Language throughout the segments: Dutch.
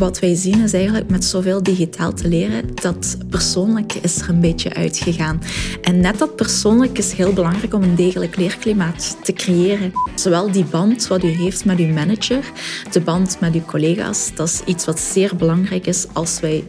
wat wij zien is eigenlijk met zoveel digitaal te leren, dat persoonlijk is er een beetje uitgegaan. En net dat persoonlijk is heel belangrijk om een degelijk leerklimaat te creëren. Zowel die band wat u heeft met uw manager, de band met uw collega's, dat is iets wat zeer belangrijk is als wij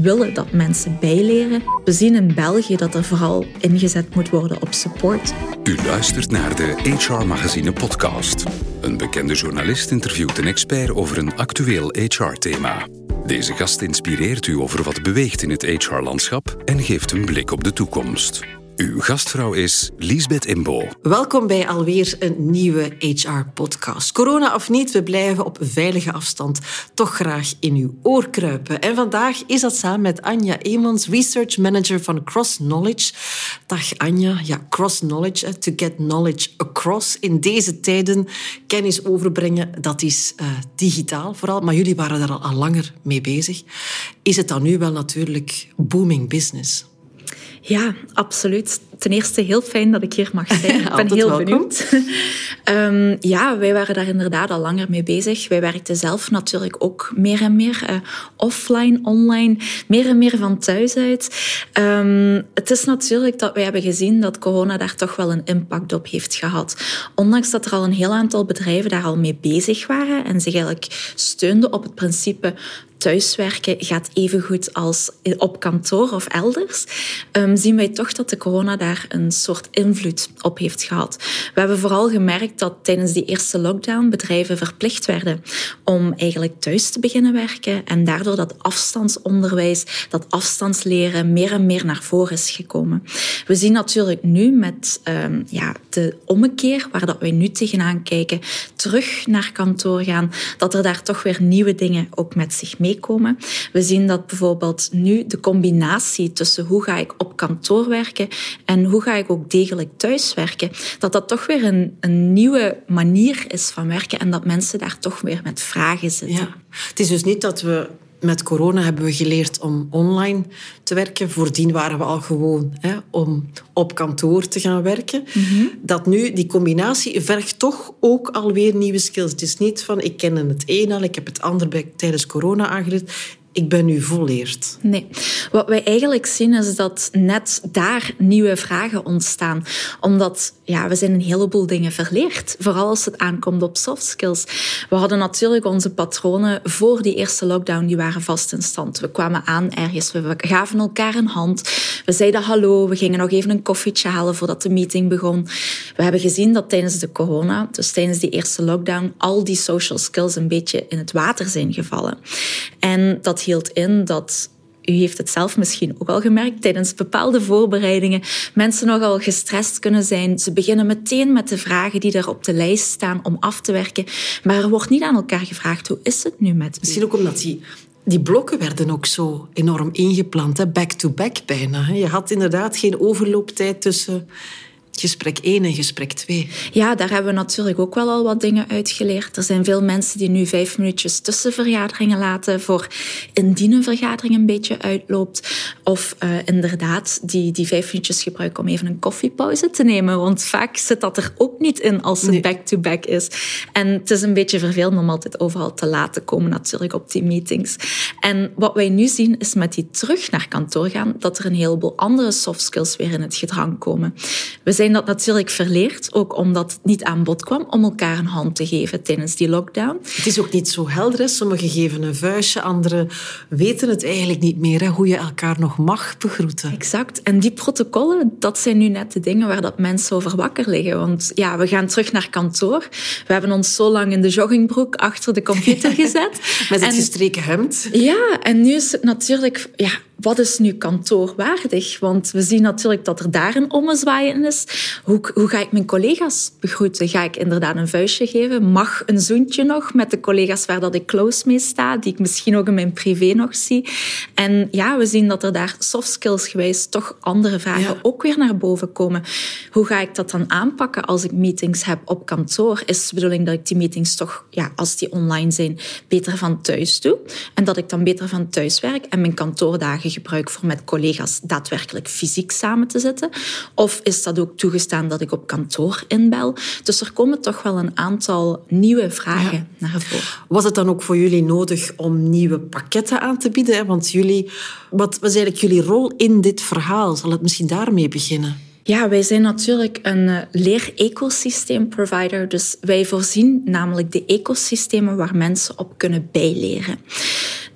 willen dat mensen bijleren. We zien in België dat er vooral ingezet moet worden op support. U luistert naar de HR Magazine podcast. Een bekende journalist interviewt een expert over een actueel HR-thema. Deze gast inspireert u over wat beweegt in het HR-landschap en geeft een blik op de toekomst. Uw gastvrouw is Liesbeth Imbo. Welkom bij alweer een nieuwe HR-podcast. Corona of niet, we blijven op veilige afstand toch graag in uw oor kruipen. En vandaag is dat samen met Anja Emons, Research Manager van Cross Knowledge. Dag Anja. Ja, Cross Knowledge, to get knowledge across. In deze tijden kennis overbrengen, dat is uh, digitaal vooral. Maar jullie waren daar al, al langer mee bezig. Is het dan nu wel natuurlijk booming business? Ja, absoluut. Ten eerste heel fijn dat ik hier mag zijn. Ik ben heel benieuwd. um, ja, wij waren daar inderdaad al langer mee bezig. Wij werkten zelf natuurlijk ook meer en meer uh, offline, online, meer en meer van thuis uit. Um, het is natuurlijk dat wij hebben gezien dat corona daar toch wel een impact op heeft gehad. Ondanks dat er al een heel aantal bedrijven daar al mee bezig waren en zich eigenlijk steunden op het principe thuiswerken gaat even goed als op kantoor of elders, um, zien wij toch dat de corona daar een soort invloed op heeft gehad. We hebben vooral gemerkt dat tijdens die eerste lockdown bedrijven verplicht werden om eigenlijk thuis te beginnen werken en daardoor dat afstandsonderwijs, dat afstandsleren meer en meer naar voren is gekomen. We zien natuurlijk nu met um, ja, de ommekeer, waar dat wij nu tegenaan kijken, terug naar kantoor gaan, dat er daar toch weer nieuwe dingen ook met zich We zien dat bijvoorbeeld nu de combinatie tussen hoe ga ik op kantoor werken en hoe ga ik ook degelijk thuiswerken, dat dat toch weer een, een nieuwe manier is van werken en dat mensen daar toch weer met vragen zitten. Ja. Het is dus niet dat we met corona hebben we geleerd om online te werken. Voordien waren we al gewoon hè, om op kantoor te gaan werken. Mhm. Dat nu, die combinatie vergt toch ook alweer nieuwe skills. Het is niet van, ik ken het een al, ik heb het ander bij, tijdens corona aangeleerd ik ben nu volleerd. Nee. Wat wij eigenlijk zien is dat net daar nieuwe vragen ontstaan. Omdat ja, we zijn een heleboel dingen verleerd. Vooral als het aankomt op soft skills. We hadden natuurlijk onze patronen voor die eerste lockdown, die waren vast in stand. We kwamen aan ergens, we gaven elkaar een hand. We zeiden hallo, we gingen nog even een koffietje halen voordat de meeting begon. We hebben gezien dat tijdens de corona, dus tijdens die eerste lockdown, al die social skills een beetje in het water zijn gevallen. En dat hield in dat u heeft het zelf misschien ook al gemerkt tijdens bepaalde voorbereidingen. Mensen nogal gestrest kunnen zijn. Ze beginnen meteen met de vragen die er op de lijst staan om af te werken. Maar er wordt niet aan elkaar gevraagd, hoe is het nu met Misschien ook omdat die, die blokken werden ook zo enorm ingeplant. Back-to-back -back bijna. Je had inderdaad geen overlooptijd tussen gesprek 1 en gesprek 2. Ja, daar hebben we natuurlijk ook wel al wat dingen uitgeleerd. Er zijn veel mensen die nu vijf minuutjes tussen vergaderingen laten voor indien een vergadering een beetje uitloopt. Of uh, inderdaad die, die vijf minuutjes gebruiken om even een koffiepauze te nemen. Want vaak zit dat er ook niet in als het back-to-back -back is. En het is een beetje vervelend om altijd overal te laten komen natuurlijk op die meetings. En wat wij nu zien is met die terug naar kantoor gaan, dat er een heleboel andere soft skills weer in het gedrang komen. We zijn dat natuurlijk verleerd, ook omdat het niet aan bod kwam om elkaar een hand te geven tijdens die lockdown. Het is ook niet zo helder. Sommigen geven een vuistje, anderen weten het eigenlijk niet meer, hè, hoe je elkaar nog mag begroeten. Exact. En die protocollen, dat zijn nu net de dingen waar dat mensen over wakker liggen. Want ja, we gaan terug naar kantoor. We hebben ons zo lang in de joggingbroek achter de computer gezet. Met het gestreken hemd. Ja, en nu is het natuurlijk... Ja, wat is nu kantoorwaardig? Want we zien natuurlijk dat er daar een ommezwaai in is. Hoe, hoe ga ik mijn collega's begroeten? Ga ik inderdaad een vuistje geven? Mag een zoentje nog met de collega's waar dat ik close mee sta, die ik misschien ook in mijn privé nog zie? En ja, we zien dat er daar soft skills gewijs toch andere vragen ook weer naar boven komen. Hoe ga ik dat dan aanpakken als ik meetings heb op kantoor? Is de bedoeling dat ik die meetings toch, ja, als die online zijn, beter van thuis doe? En dat ik dan beter van thuis werk en mijn kantoordagen gebruik voor met collega's daadwerkelijk fysiek samen te zitten? Of is dat ook toegestaan dat ik op kantoor inbel? Dus er komen toch wel een aantal nieuwe vragen naar voren. Was het dan ook voor jullie nodig om nieuwe pakketten aan te bieden? Want jullie, wat was eigenlijk jullie rol in dit verhaal? Zal het misschien daarmee beginnen? Ja, wij zijn natuurlijk een uh, leer-ecosysteem-provider. Dus wij voorzien namelijk de ecosystemen waar mensen op kunnen bijleren.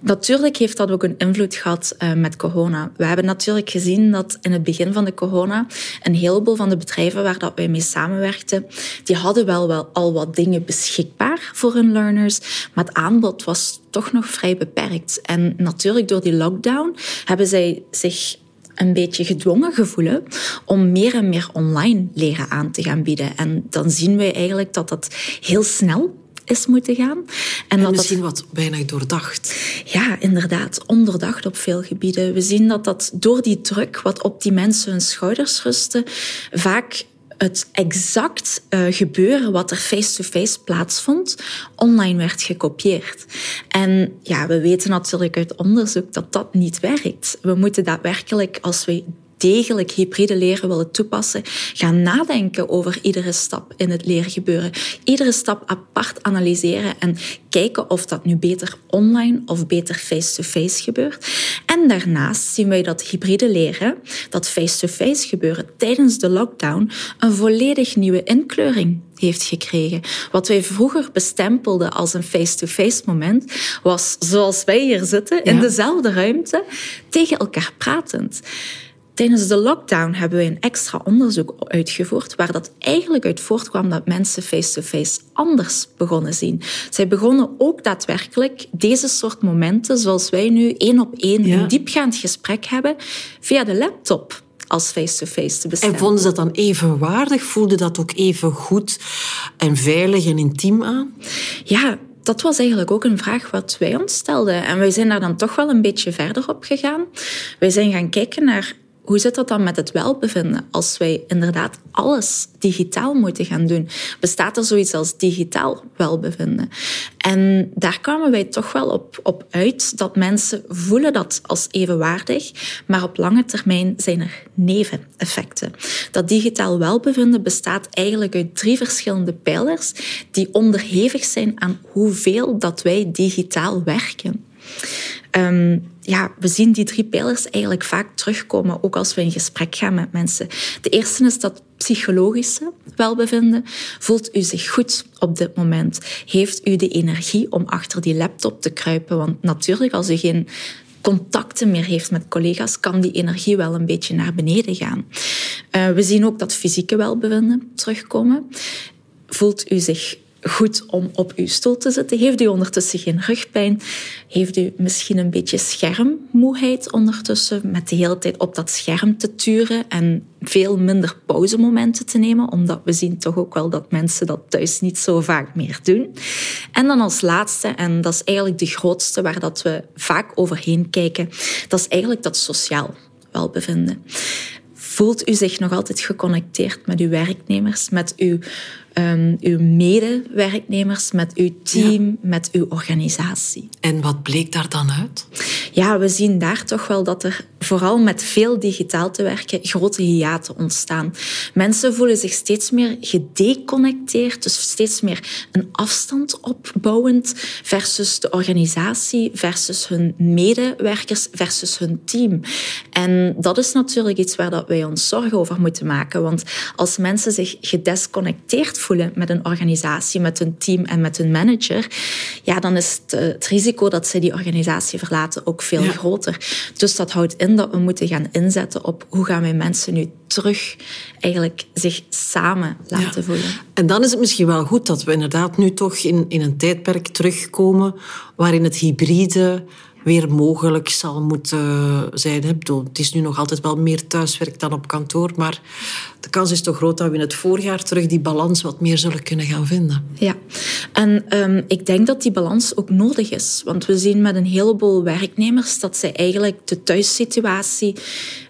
Natuurlijk heeft dat ook een invloed gehad uh, met corona. We hebben natuurlijk gezien dat in het begin van de corona een heleboel van de bedrijven waar dat wij mee samenwerkten, die hadden wel, wel al wat dingen beschikbaar voor hun learners, maar het aanbod was toch nog vrij beperkt. En natuurlijk door die lockdown hebben zij zich een beetje gedwongen gevoelen om meer en meer online leren aan te gaan bieden. En dan zien wij eigenlijk dat dat heel snel is moeten gaan. En, dat misschien wat bijna doordacht. Ja, inderdaad. Onderdacht op veel gebieden. We zien dat dat door die druk wat op die mensen hun schouders rustte, vaak het exact uh, gebeuren wat er face-to-face plaatsvond, online werd gekopieerd. En ja, we weten natuurlijk uit onderzoek dat dat niet werkt. We moeten daadwerkelijk, als we degelijk hybride leren willen toepassen, gaan nadenken over iedere stap in het leergebeuren. Iedere stap apart analyseren en kijken of dat nu beter online of beter face-to-face gebeurt. En daarnaast zien wij dat hybride leren, dat face-to-face gebeuren tijdens de lockdown, een volledig nieuwe inkleuring heeft gekregen. Wat wij vroeger bestempelden als een face-to-face moment, was zoals wij hier zitten, in dezelfde ruimte, tegen elkaar pratend. Tijdens de lockdown hebben we een extra onderzoek uitgevoerd waar dat eigenlijk uit voortkwam dat mensen face-to-face anders begonnen zien. Zij begonnen ook daadwerkelijk deze soort momenten, zoals wij nu één op één een diepgaand gesprek hebben, via de laptop als face-to-face te bestemmen. En vonden ze dat dan even waardig? Voelde dat ook even goed en veilig en intiem aan? Ja, dat was eigenlijk ook een vraag wat wij ons stelden. En wij zijn daar dan toch wel een beetje verder op gegaan. Wij zijn gaan kijken naar hoe zit dat dan met het welbevinden als wij inderdaad alles digitaal moeten gaan doen? Bestaat er zoiets als digitaal welbevinden? En daar kwamen wij toch wel op, op uit dat mensen voelen dat als evenwaardig, maar op lange termijn zijn er neveneffecten. Dat digitaal welbevinden bestaat eigenlijk uit drie verschillende pijlers die onderhevig zijn aan hoeveel dat wij digitaal werken. Um, ja, we zien die drie pijlers eigenlijk vaak terugkomen, ook als we in gesprek gaan met mensen. De eerste is dat psychologische welbevinden. Voelt u zich goed op dit moment? Heeft u de energie om achter die laptop te kruipen? Want natuurlijk, als u geen contacten meer heeft met collega's, kan die energie wel een beetje naar beneden gaan. Uh, we zien ook dat fysieke welbevinden terugkomen. Voelt u zich goed om op uw stoel te zitten? Heeft u ondertussen geen rugpijn? Heeft u misschien een beetje schermmoeheid ondertussen met de hele tijd op dat scherm te turen en veel minder pauzemomenten te nemen? Omdat we zien toch ook wel dat mensen dat thuis niet zo vaak meer doen. En dan als laatste, en dat is eigenlijk de grootste waar dat we vaak overheen kijken, dat is eigenlijk dat sociaal welbevinden. Voelt u zich nog altijd geconnecteerd met uw werknemers, met uw um, uw medewerknemers, met uw team, met uw organisatie. En wat bleek daar dan uit? Ja, we zien daar toch wel dat er vooral met veel digitaal te werken grote hiaten ontstaan. Mensen voelen zich steeds meer gedeconnecteerd, dus steeds meer een afstand opbouwend versus de organisatie, versus hun medewerkers, versus hun team. En dat is natuurlijk iets waar dat wij ons zorgen over moeten maken, want als mensen zich gedesconnecteerd voelen met een organisatie, met hun team en met hun manager, ja, dan is het, het risico dat ze die organisatie verlaten ook veel groter. Dus dat houdt in dat we moeten gaan inzetten op hoe gaan wij mensen nu terug eigenlijk zich samen laten voelen. En dan is het misschien wel goed dat we inderdaad nu toch in, in een tijdperk terugkomen waarin het hybride weer mogelijk zal moeten zijn. Het is nu nog altijd wel meer thuiswerk dan op kantoor, maar de kans is toch groot dat we in het voorjaar terug die balans wat meer zullen kunnen gaan vinden. Ja, en um, ik denk dat die balans ook nodig is. Want we zien met een heleboel werknemers dat zij eigenlijk de thuissituatie,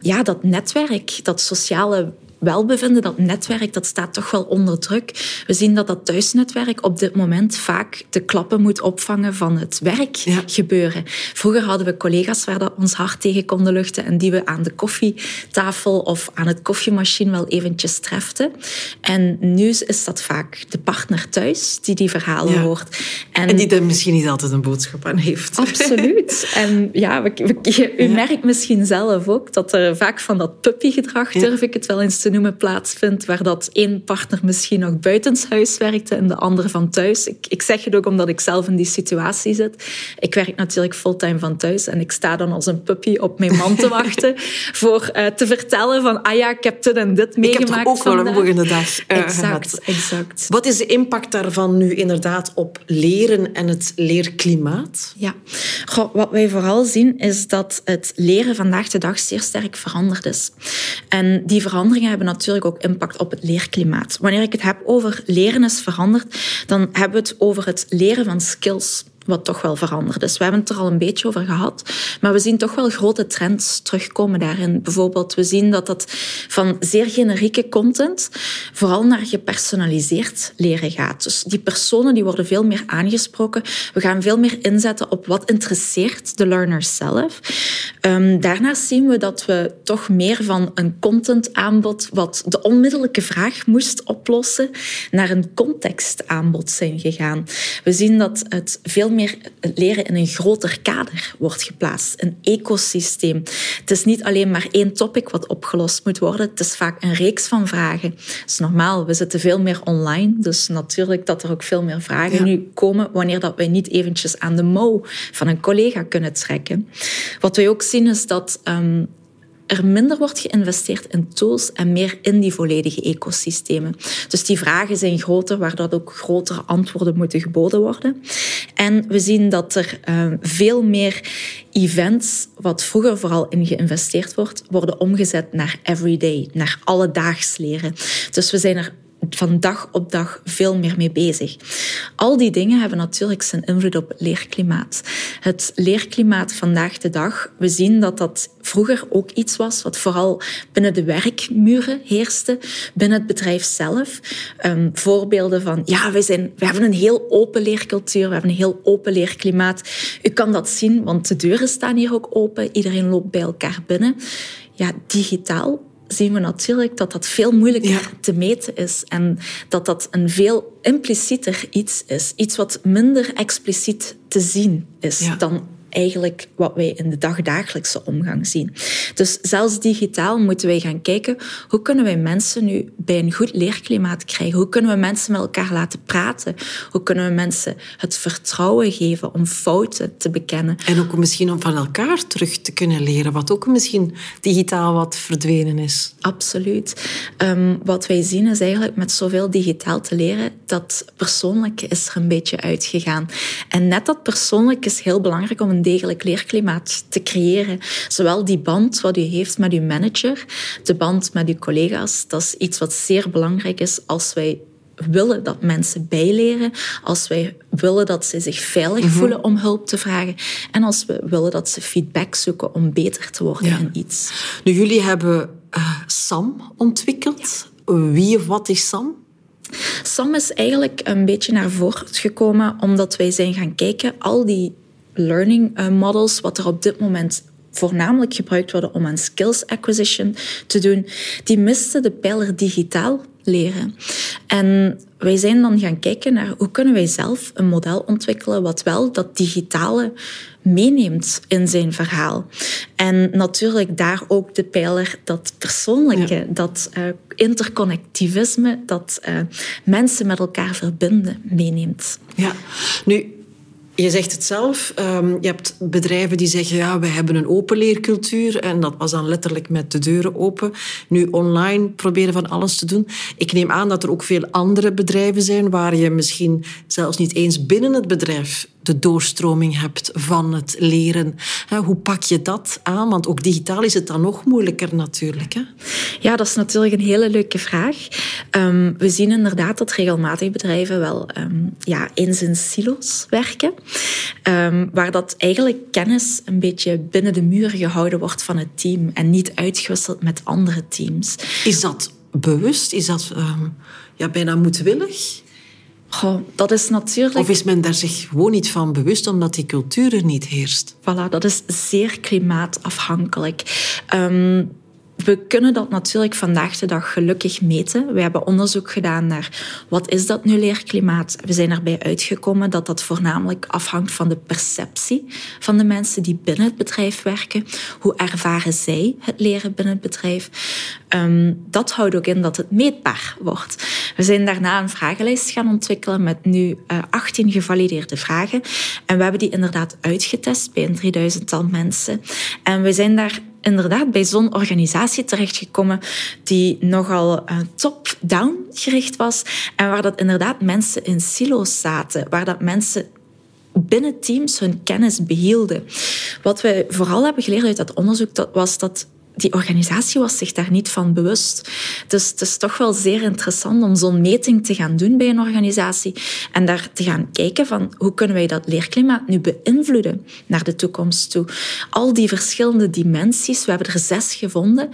ja, dat netwerk, dat sociale welbevinden, dat netwerk, dat staat toch wel onder druk. We zien dat dat thuisnetwerk op dit moment vaak de klappen moet opvangen van het werk gebeuren. Vroeger hadden we collega's waar dat ons hart tegen konden luchten en die we aan de koffietafel of aan het koffiemachine wel eventjes treften. En nu is dat vaak de partner thuis die die verhalen hoort. En, en die er misschien niet altijd een boodschap aan heeft. Absoluut. En ja, u merkt misschien zelf ook dat er vaak van dat puppygedrag, durf ik het wel eens te noemen, plaatsvindt, waar dat één partner misschien nog buitenshuis werkte en de andere van thuis. Ik, ik zeg het ook omdat ik zelf in die situatie zit. Ik werk natuurlijk fulltime van thuis en ik sta dan als een puppy op mijn man te wachten voor uh, te vertellen van, ah ja, ik heb dit en dit meegemaakt. Ik heb ook wel een volgende dag uh, Exact, exact. Wat is de impact daarvan nu inderdaad op leren en het leerklimaat? Ja, wat wij vooral zien is dat het leren vandaag de dag zeer sterk veranderd is. En die veranderingen hebben natuurlijk ook impact op het leerklimaat. Wanneer ik het heb over leren is veranderd, dan hebben we het over het leren van skills wat toch wel veranderd is. We hebben het er al een beetje over gehad, maar we zien toch wel grote trends terugkomen daarin. Bijvoorbeeld, we zien dat dat van zeer generieke content vooral naar gepersonaliseerd leren gaat. Dus die personen die worden veel meer aangesproken. We gaan veel meer inzetten op wat interesseert de learner zelf. Um, daarnaast zien we dat we toch meer van een contentaanbod wat de onmiddellijke vraag moest oplossen, naar een contextaanbod zijn gegaan. We zien dat het veel meer leren in een groter kader wordt geplaatst, een ecosysteem. Het is niet alleen maar één topic wat opgelost moet worden, het is vaak een reeks van vragen. Dat is normaal, we zitten veel meer online, dus natuurlijk dat er ook veel meer vragen nu komen wanneer dat wij niet eventjes aan de mouw van een collega kunnen trekken. Wat wij ook zien is dat um, er minder wordt geïnvesteerd in tools en meer in die volledige ecosystemen. Dus die vragen zijn groter, waar dat ook grotere antwoorden moeten geboden worden. En we zien dat er uh, veel meer events, wat vroeger vooral in geïnvesteerd wordt, worden omgezet naar everyday, naar alledaags leren. Dus we zijn er van dag op dag veel meer mee bezig. Al die dingen hebben natuurlijk zijn invloed op het leerklimaat. Het leerklimaat vandaag de dag, we zien dat dat vroeger ook iets was wat vooral binnen de werkmuren heerste, binnen het bedrijf zelf. Um, voorbeelden van, ja, we, zijn, we hebben een heel open leercultuur, we hebben een heel open leerklimaat. U kan dat zien, want de deuren staan hier ook open, iedereen loopt bij elkaar binnen. Ja, digitaal zien we natuurlijk dat dat veel moeilijker te meten is en dat dat een veel implicieter iets is. Iets wat minder expliciet te zien is dan eigenlijk wat wij in de dagdagelijkse omgang zien. Dus zelfs digitaal moeten wij gaan kijken hoe kunnen wij mensen nu bij een goed leerklimaat krijgen? Hoe kunnen we mensen met elkaar laten praten? Hoe kunnen we mensen het vertrouwen geven om fouten te bekennen? En ook misschien om van elkaar terug te kunnen leren, wat ook misschien digitaal wat verdwenen is. Absoluut. Um, wat wij zien is eigenlijk met zoveel digitaal te leren, dat persoonlijke is er een beetje uitgegaan. En net dat persoonlijke is heel belangrijk om een degelijk leerklimaat te creëren. Zowel die band wat u heeft met uw manager, de band met uw collega's, dat is iets wat zeer belangrijk is als wij willen dat mensen bijleren, als wij willen dat ze zich veilig mhm. voelen om hulp te vragen en als we willen dat ze feedback zoeken om beter te worden in iets. Nu, jullie hebben uh, SAM ontwikkeld. Wie of wat is SAM? SAM is eigenlijk een beetje naar voren gekomen omdat wij zijn gaan kijken, al die learning eh, models, wat er op dit moment voornamelijk gebruikt worden om aan skills acquisition te doen, die misten de pijler digitaal leren. En wij zijn dan gaan kijken naar hoe kunnen wij zelf een model ontwikkelen wat wel dat digitale meeneemt in zijn verhaal. En natuurlijk daar ook de pijler dat persoonlijke, dat uh, interconnectivisme, dat uh, mensen met elkaar verbinden meeneemt. Ja, nu je zegt het zelf, ehm, je hebt bedrijven die zeggen ja, we hebben een open leercultuur en dat was dan letterlijk met de deuren open. Nu online proberen van alles te doen. Ik neem aan dat er ook veel andere bedrijven zijn waar je misschien zelfs niet eens binnen het bedrijf de doorstroming hebt van het leren. Hoe pak je dat aan? Want ook digitaal is het dan nog moeilijker natuurlijk. Hè? Ja, dat is natuurlijk een hele leuke vraag. Ehm, we zien inderdaad dat regelmatig bedrijven wel um, ja, in silo's werken. Ehm, waar dat eigenlijk kennis een beetje binnen de muren gehouden wordt van het team en niet uitgewisseld met andere teams. Is dat bewust? Is dat ehm, ja, bijna moedwillig? Goh, dat is natuurlijk... Of is men daar zich gewoon niet van bewust omdat die cultuur er niet heerst? Voilà, dat is zeer klimaatafhankelijk. Um, we kunnen dat natuurlijk vandaag de dag gelukkig meten. We hebben onderzoek gedaan naar wat is dat nu leerklimaat. We zijn erbij uitgekomen dat dat voornamelijk afhangt van de perceptie van de mensen die binnen het bedrijf werken. Hoe ervaren zij het leren binnen het bedrijf? Um, dat houdt ook in dat het meetbaar wordt. We zijn daarna een vragenlijst gaan ontwikkelen met nu uh, eh, 18 gevalideerde vragen. En we hebben die inderdaad uitgetest bij een 3000 mensen. En we zijn daar inderdaad bij zo'n organisatie terechtgekomen die nogal uh, top-down gericht was en waar dat inderdaad mensen in silo's zaten, waar dat mensen binnen teams hun kennis behielden. Wat we vooral hebben geleerd uit dat onderzoek dat was dat die organisatie was zich daar niet van bewust. Dus het is toch wel zeer interessant om zo'n meting te gaan doen bij een organisatie en daar te gaan kijken van hoe kunnen wij dat leerklimaat nu beïnvloeden naar de toekomst toe. Al die verschillende dimensies, we hebben er zes gevonden,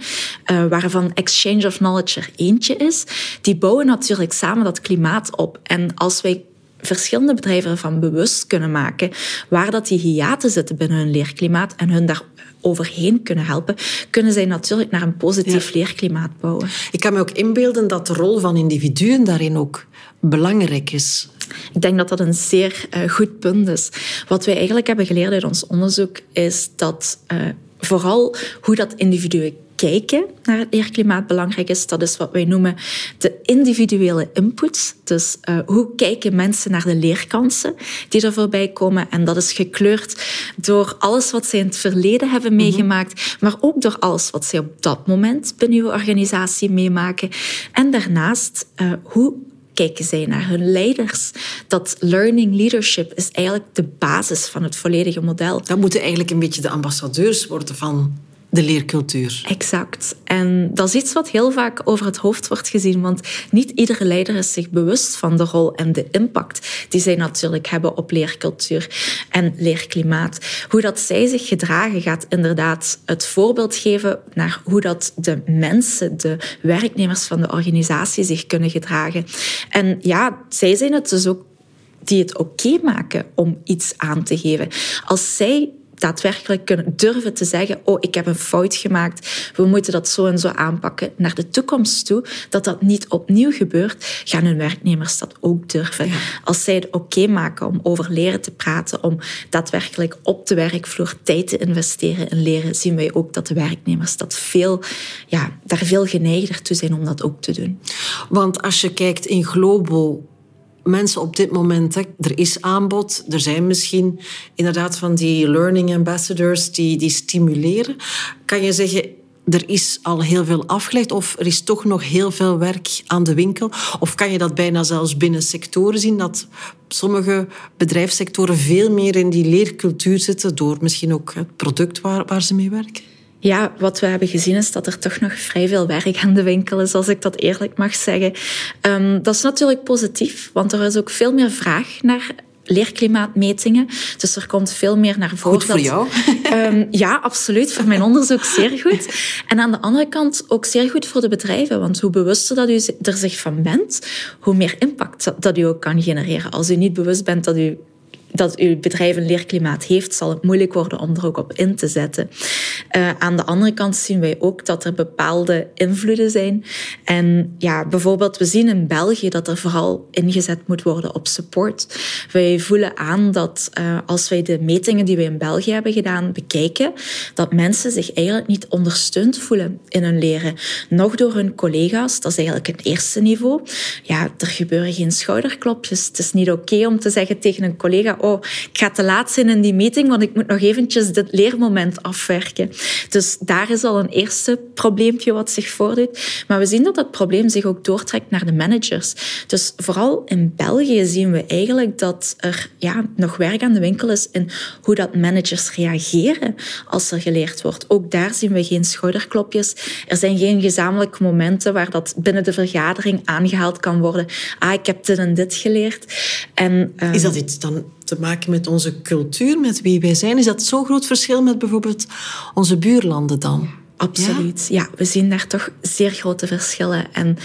uh, waarvan exchange of knowledge er eentje is, die bouwen natuurlijk samen dat klimaat op. En als wij verschillende bedrijven ervan bewust kunnen maken waar dat die hiaten zitten binnen hun leerklimaat en hun daar overheen kunnen helpen, kunnen zij natuurlijk naar een positief leerklimaat bouwen. Ik kan me ook inbeelden dat de rol van individuen daarin ook belangrijk is. Ik denk dat dat een zeer uh, goed punt is. Wat wij eigenlijk hebben geleerd uit ons onderzoek is dat uh, vooral hoe dat individuen kijken naar het leerklimaat belangrijk is. Dat is wat wij noemen de individuele input. Dus uh, hoe kijken mensen naar de leerkansen die er voorbij komen. En dat is gekleurd door alles wat zij in het verleden hebben mhm. meegemaakt, maar ook door alles wat zij op dat moment binnen uw organisatie meemaken. En daarnaast, uh, hoe kijken zij naar hun leiders. Dat learning leadership is eigenlijk de basis van het volledige model. Dat moeten eigenlijk een beetje de ambassadeurs worden van de leercultuur. Exact. En dat is iets wat heel vaak over het hoofd wordt gezien, want niet iedere leider is zich bewust van de rol en de impact die zij natuurlijk hebben op leercultuur en leerklimaat. Hoe dat zij zich gedragen gaat inderdaad het voorbeeld geven naar hoe dat de mensen, de werknemers van de organisatie zich kunnen gedragen. En ja, zij zijn het dus ook die het oké maken om iets aan te geven. Als zij daadwerkelijk kunnen durven te zeggen: Oh, ik heb een fout gemaakt. We moeten dat zo en zo aanpakken naar de toekomst toe. Dat dat niet opnieuw gebeurt, gaan hun werknemers dat ook durven. Als zij het oké maken om over leren te praten, om daadwerkelijk op de werkvloer tijd te investeren in leren, zien wij ook dat de werknemers dat veel, ja, daar veel geneigder toe zijn om dat ook te doen. Want als je kijkt in Globo mensen op dit moment. Hè, er is aanbod, er zijn misschien inderdaad van die learning ambassadors die, die stimuleren. Kan je zeggen, er is al heel veel afgelegd of er is toch nog heel veel werk aan de winkel? Of kan je dat bijna zelfs binnen sectoren zien, dat sommige bedrijfssectoren veel meer in die leercultuur zitten door misschien ook het product waar, waar ze mee werken? Ja, wat we hebben gezien is dat er toch nog vrij veel werk aan de winkel is, als ik dat eerlijk mag zeggen. Um, dat is natuurlijk positief, want er is ook veel meer vraag naar leerklimaatmetingen. Dus er komt veel meer naar voren. Goed voor jou? Um, ja, absoluut. Voor mijn onderzoek zeer goed. En aan de andere kant ook zeer goed voor de bedrijven. Want hoe bewuster dat u er zich van bent, hoe meer impact dat u ook kan genereren. Als u niet bewust bent dat u dat uw bedrijf een leerklimaat heeft, zal het moeilijk worden om er ook op in te zetten. Uh, aan de andere kant zien wij ook dat er bepaalde invloeden zijn. En ja, bijvoorbeeld, we zien in België dat er vooral ingezet moet worden op support. Wij voelen aan dat uh, als wij de metingen die we in België hebben gedaan bekijken, dat mensen zich eigenlijk niet ondersteund voelen in hun leren. Nog door hun collega's, dat is eigenlijk het eerste niveau. Ja, er gebeuren geen schouderklopjes. Het is niet oké om te zeggen tegen een collega oh, ik ga te laat zijn in die meeting, want ik moet nog eventjes dit leermoment afwerken. Dus daar is al een eerste probleempje wat zich voordoet. Maar we zien dat dat probleem zich ook doortrekt naar de managers. Dus vooral in België zien we eigenlijk dat er ja, nog werk aan de winkel is in hoe dat managers reageren als er geleerd wordt. Ook daar zien we geen schouderklopjes. Er zijn geen gezamenlijke momenten waar dat binnen de vergadering aangehaald kan worden. Ah, ik heb dit en dit geleerd. En, is dat ehm, iets dan te maken met onze cultuur, met wie wij zijn. Is dat zo'n groot verschil met bijvoorbeeld onze buurlanden dan? Absoluut. Ja? we zien daar toch zeer grote verschillen. En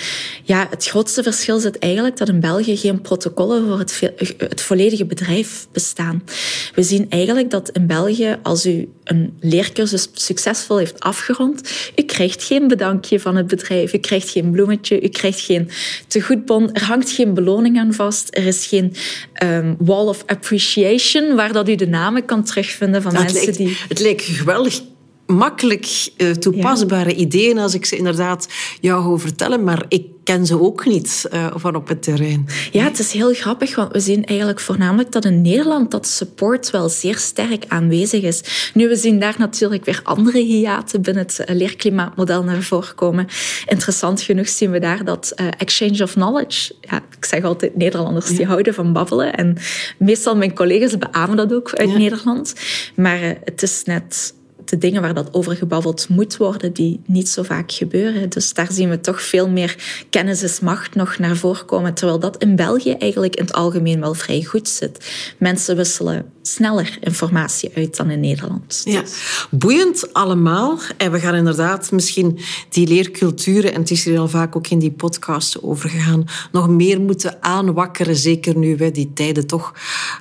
ja, het grootste verschil zit eigenlijk dat in België geen protocollen voor het, het volledige bedrijf bestaan. We zien eigenlijk dat in België, als u een leercursus succesvol heeft afgerond, u krijgt geen bedankje van het bedrijf, u krijgt geen bloemetje, u krijgt geen tegoedbon, er hangt geen beloning aan vast, er is geen um, wall of appreciation waar dat u de namen kan terugvinden van mensen die... Het lijkt geweldig makkelijk uh, toepasbare ideeën als ik ze inderdaad jou hoor vertellen, maar ik ken ze ook niet uh, van op het terrein. Ja, het is heel grappig, want we zien eigenlijk voornamelijk dat in Nederland dat support wel zeer sterk aanwezig is. Nu, we zien daar natuurlijk weer andere hiaten binnen het eh, leerklimaatmodel naar voren komen. Interessant genoeg zien we daar dat uh, exchange of knowledge, ja, ik zeg altijd Nederlanders die houden van babbelen en meestal mijn collega's beamen dat ook uit Nederland, maar het is net de dingen waar dat over gebabbeld moet worden, die niet zo vaak gebeuren. Dus daar zien we toch veel meer kennis is macht nog naar voren komen, terwijl dat in België eigenlijk in het algemeen wel vrij goed zit. Mensen wisselen sneller informatie uit dan in Nederland. Ja, boeiend allemaal. En we gaan inderdaad misschien die leerculturen, en het is er al vaak ook in die podcast over gegaan, nog meer moeten aanwakkeren. Zeker nu we die tijden toch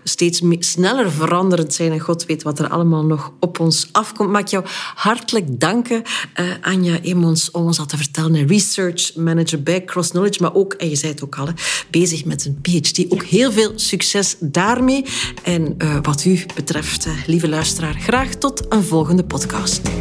steeds sneller veranderend zijn en God weet wat er allemaal nog op ons afkomt. Mag jou hartelijk danken, uh, Anja Emons, om ons dat te vertellen. Research manager bij Cross Knowledge, maar ook, en je zei het ook al, bezig met een PhD. Ook heel veel succes daarmee. En uh, wat u betreft, eh, lieve luisteraar, graag tot een volgende podcast.